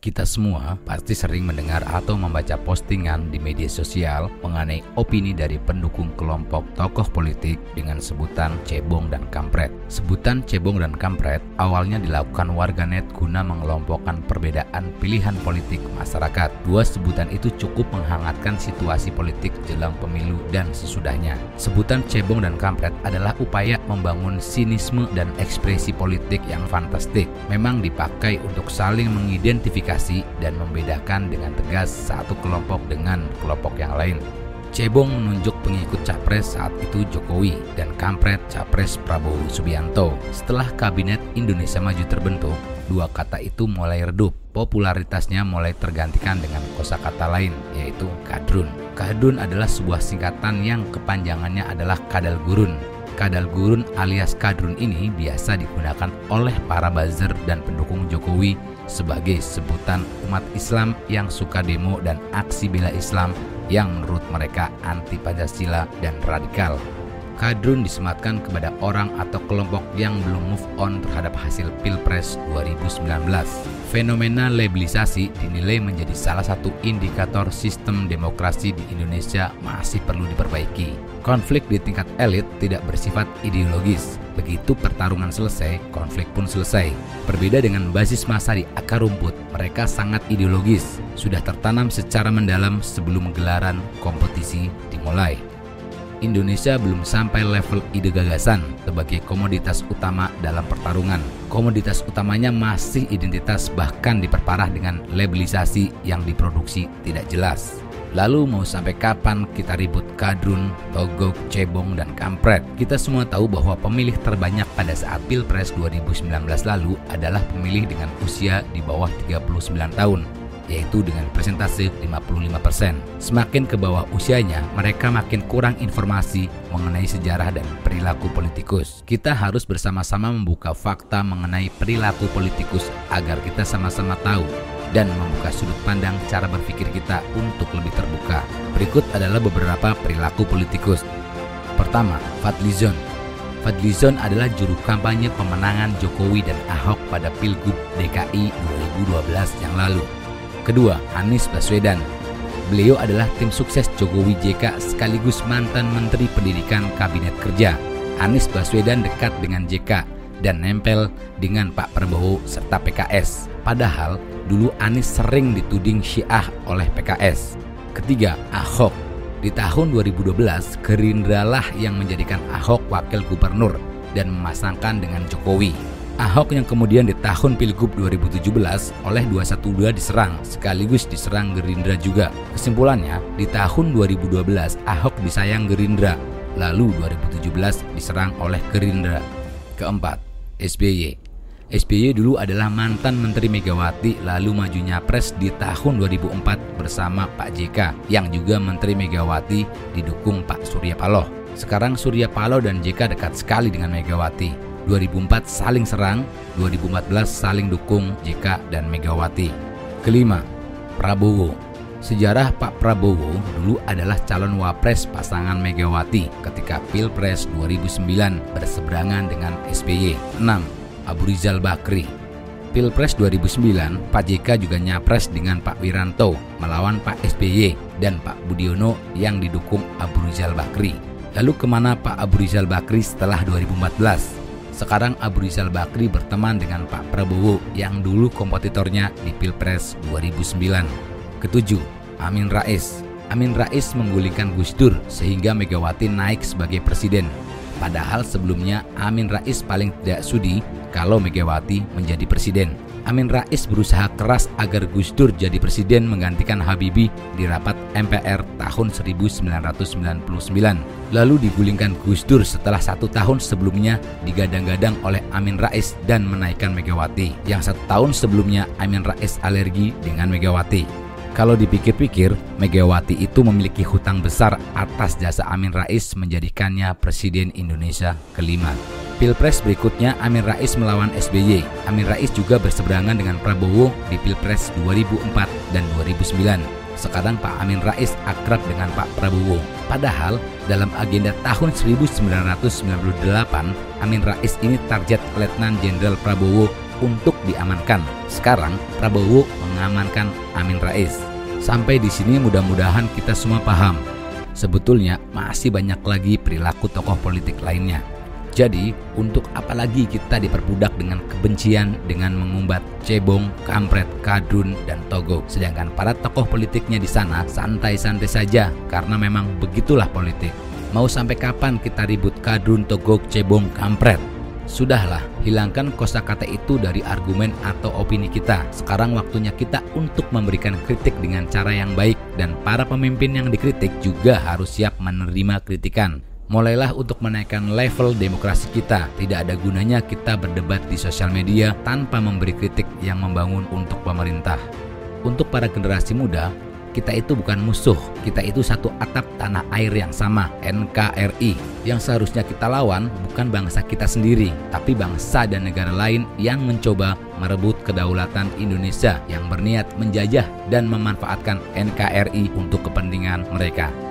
Kita semua pasti sering mendengar atau membaca postingan di media sosial mengenai opini dari pendukung kelompok tokoh politik dengan sebutan cebong dan kampret. Sebutan cebong dan kampret awalnya dilakukan warganet guna mengelompokkan perbedaan pilihan politik masyarakat. Dua sebutan itu cukup menghangatkan situasi politik jelang pemilu dan sesudahnya. Sebutan cebong dan kampret adalah upaya membangun sinisme dan ekspresi politik yang fantastik. Memang dipakai untuk saling mengidentifikasi dan membedakan dengan tegas satu kelompok dengan kelompok yang lain. Cebong menunjuk pengikut capres saat itu Jokowi dan kampret capres Prabowo Subianto. Setelah kabinet Indonesia Maju terbentuk, dua kata itu mulai redup. Popularitasnya mulai tergantikan dengan kosakata lain, yaitu kadrun. Kadrun adalah sebuah singkatan yang kepanjangannya adalah kadal gurun. Kadal gurun alias kadrun ini biasa digunakan oleh para buzzer dan pendukung Jokowi sebagai sebutan umat Islam yang suka demo dan aksi bela Islam yang menurut mereka anti Pancasila dan radikal. Kadrun disematkan kepada orang atau kelompok yang belum move on terhadap hasil Pilpres 2019. Fenomena labelisasi dinilai menjadi salah satu indikator sistem demokrasi di Indonesia masih perlu diperbaiki. Konflik di tingkat elit tidak bersifat ideologis. Begitu pertarungan selesai, konflik pun selesai. Berbeda dengan basis masa di akar rumput, mereka sangat ideologis, sudah tertanam secara mendalam sebelum gelaran kompetisi dimulai. Indonesia belum sampai level ide gagasan sebagai komoditas utama dalam pertarungan. Komoditas utamanya masih identitas bahkan diperparah dengan labelisasi yang diproduksi tidak jelas. Lalu mau sampai kapan kita ribut kadrun, togok, cebong, dan kampret? Kita semua tahu bahwa pemilih terbanyak pada saat Pilpres 2019 lalu adalah pemilih dengan usia di bawah 39 tahun yaitu dengan persentase 55%. Semakin ke bawah usianya, mereka makin kurang informasi mengenai sejarah dan perilaku politikus. Kita harus bersama-sama membuka fakta mengenai perilaku politikus agar kita sama-sama tahu dan membuka sudut pandang cara berpikir kita untuk lebih terbuka. Berikut adalah beberapa perilaku politikus. Pertama, Fadlizon. Fadlizon adalah juru kampanye pemenangan Jokowi dan Ahok pada Pilgub DKI 2012 yang lalu. Kedua, Anies Baswedan. Beliau adalah tim sukses Jokowi JK sekaligus mantan Menteri Pendidikan Kabinet Kerja. Anies Baswedan dekat dengan JK dan nempel dengan Pak Prabowo serta PKS. Padahal dulu Anies sering dituding Syiah oleh PKS. Ketiga, Ahok. Di tahun 2012, Gerindra lah yang menjadikan Ahok wakil gubernur dan memasangkan dengan Jokowi. Ahok yang kemudian di tahun Pilgub 2017 oleh 212 diserang, sekaligus diserang Gerindra juga. Kesimpulannya, di tahun 2012 Ahok disayang Gerindra, lalu 2017 diserang oleh Gerindra. Keempat, SBY. SBY dulu adalah mantan Menteri Megawati lalu maju nyapres di tahun 2004 bersama Pak JK yang juga Menteri Megawati didukung Pak Surya Paloh. Sekarang Surya Paloh dan JK dekat sekali dengan Megawati. 2004 saling serang, 2014 saling dukung JK dan Megawati. Kelima, Prabowo. Sejarah Pak Prabowo dulu adalah calon wapres pasangan Megawati ketika Pilpres 2009 berseberangan dengan SBY. 6. Abu Rizal Bakri. Pilpres 2009, Pak JK juga nyapres dengan Pak Wiranto melawan Pak SBY dan Pak Budiono yang didukung Abu Rizal Bakri. Lalu ke mana Pak Abu Rizal Bakri setelah 2014? Sekarang Abu Rizal Bakri berteman dengan Pak Prabowo yang dulu kompetitornya di Pilpres 2009. Ketujuh, Amin Rais. Amin Rais menggulingkan Gus Dur sehingga Megawati naik sebagai presiden. Padahal sebelumnya Amin Rais paling tidak sudi kalau Megawati menjadi presiden. Amin Rais berusaha keras agar Gus Dur jadi presiden menggantikan Habibie di rapat MPR tahun 1999. Lalu digulingkan Gus Dur setelah satu tahun sebelumnya digadang-gadang oleh Amin Rais dan menaikkan Megawati. Yang satu tahun sebelumnya Amin Rais alergi dengan Megawati. Kalau dipikir-pikir, Megawati itu memiliki hutang besar atas jasa Amin Rais menjadikannya Presiden Indonesia kelima. Pilpres berikutnya Amin Rais melawan SBY. Amin Rais juga berseberangan dengan Prabowo di Pilpres 2004 dan 2009. Sekarang Pak Amin Rais akrab dengan Pak Prabowo. Padahal dalam agenda tahun 1998, Amin Rais ini target Letnan Jenderal Prabowo untuk diamankan. Sekarang Prabowo mengamankan Amin Rais. Sampai di sini mudah-mudahan kita semua paham. Sebetulnya masih banyak lagi perilaku tokoh politik lainnya jadi, untuk apa lagi kita diperbudak dengan kebencian dengan mengumbat cebong, kampret, kadrun, dan togo. Sedangkan para tokoh politiknya di sana santai-santai saja karena memang begitulah politik. Mau sampai kapan kita ribut kadrun, togo, cebong, kampret? Sudahlah, hilangkan kosakata itu dari argumen atau opini kita. Sekarang waktunya kita untuk memberikan kritik dengan cara yang baik dan para pemimpin yang dikritik juga harus siap menerima kritikan mulailah untuk menaikkan level demokrasi kita. Tidak ada gunanya kita berdebat di sosial media tanpa memberi kritik yang membangun untuk pemerintah. Untuk para generasi muda, kita itu bukan musuh, kita itu satu atap tanah air yang sama, NKRI. Yang seharusnya kita lawan bukan bangsa kita sendiri, tapi bangsa dan negara lain yang mencoba merebut kedaulatan Indonesia yang berniat menjajah dan memanfaatkan NKRI untuk kepentingan mereka.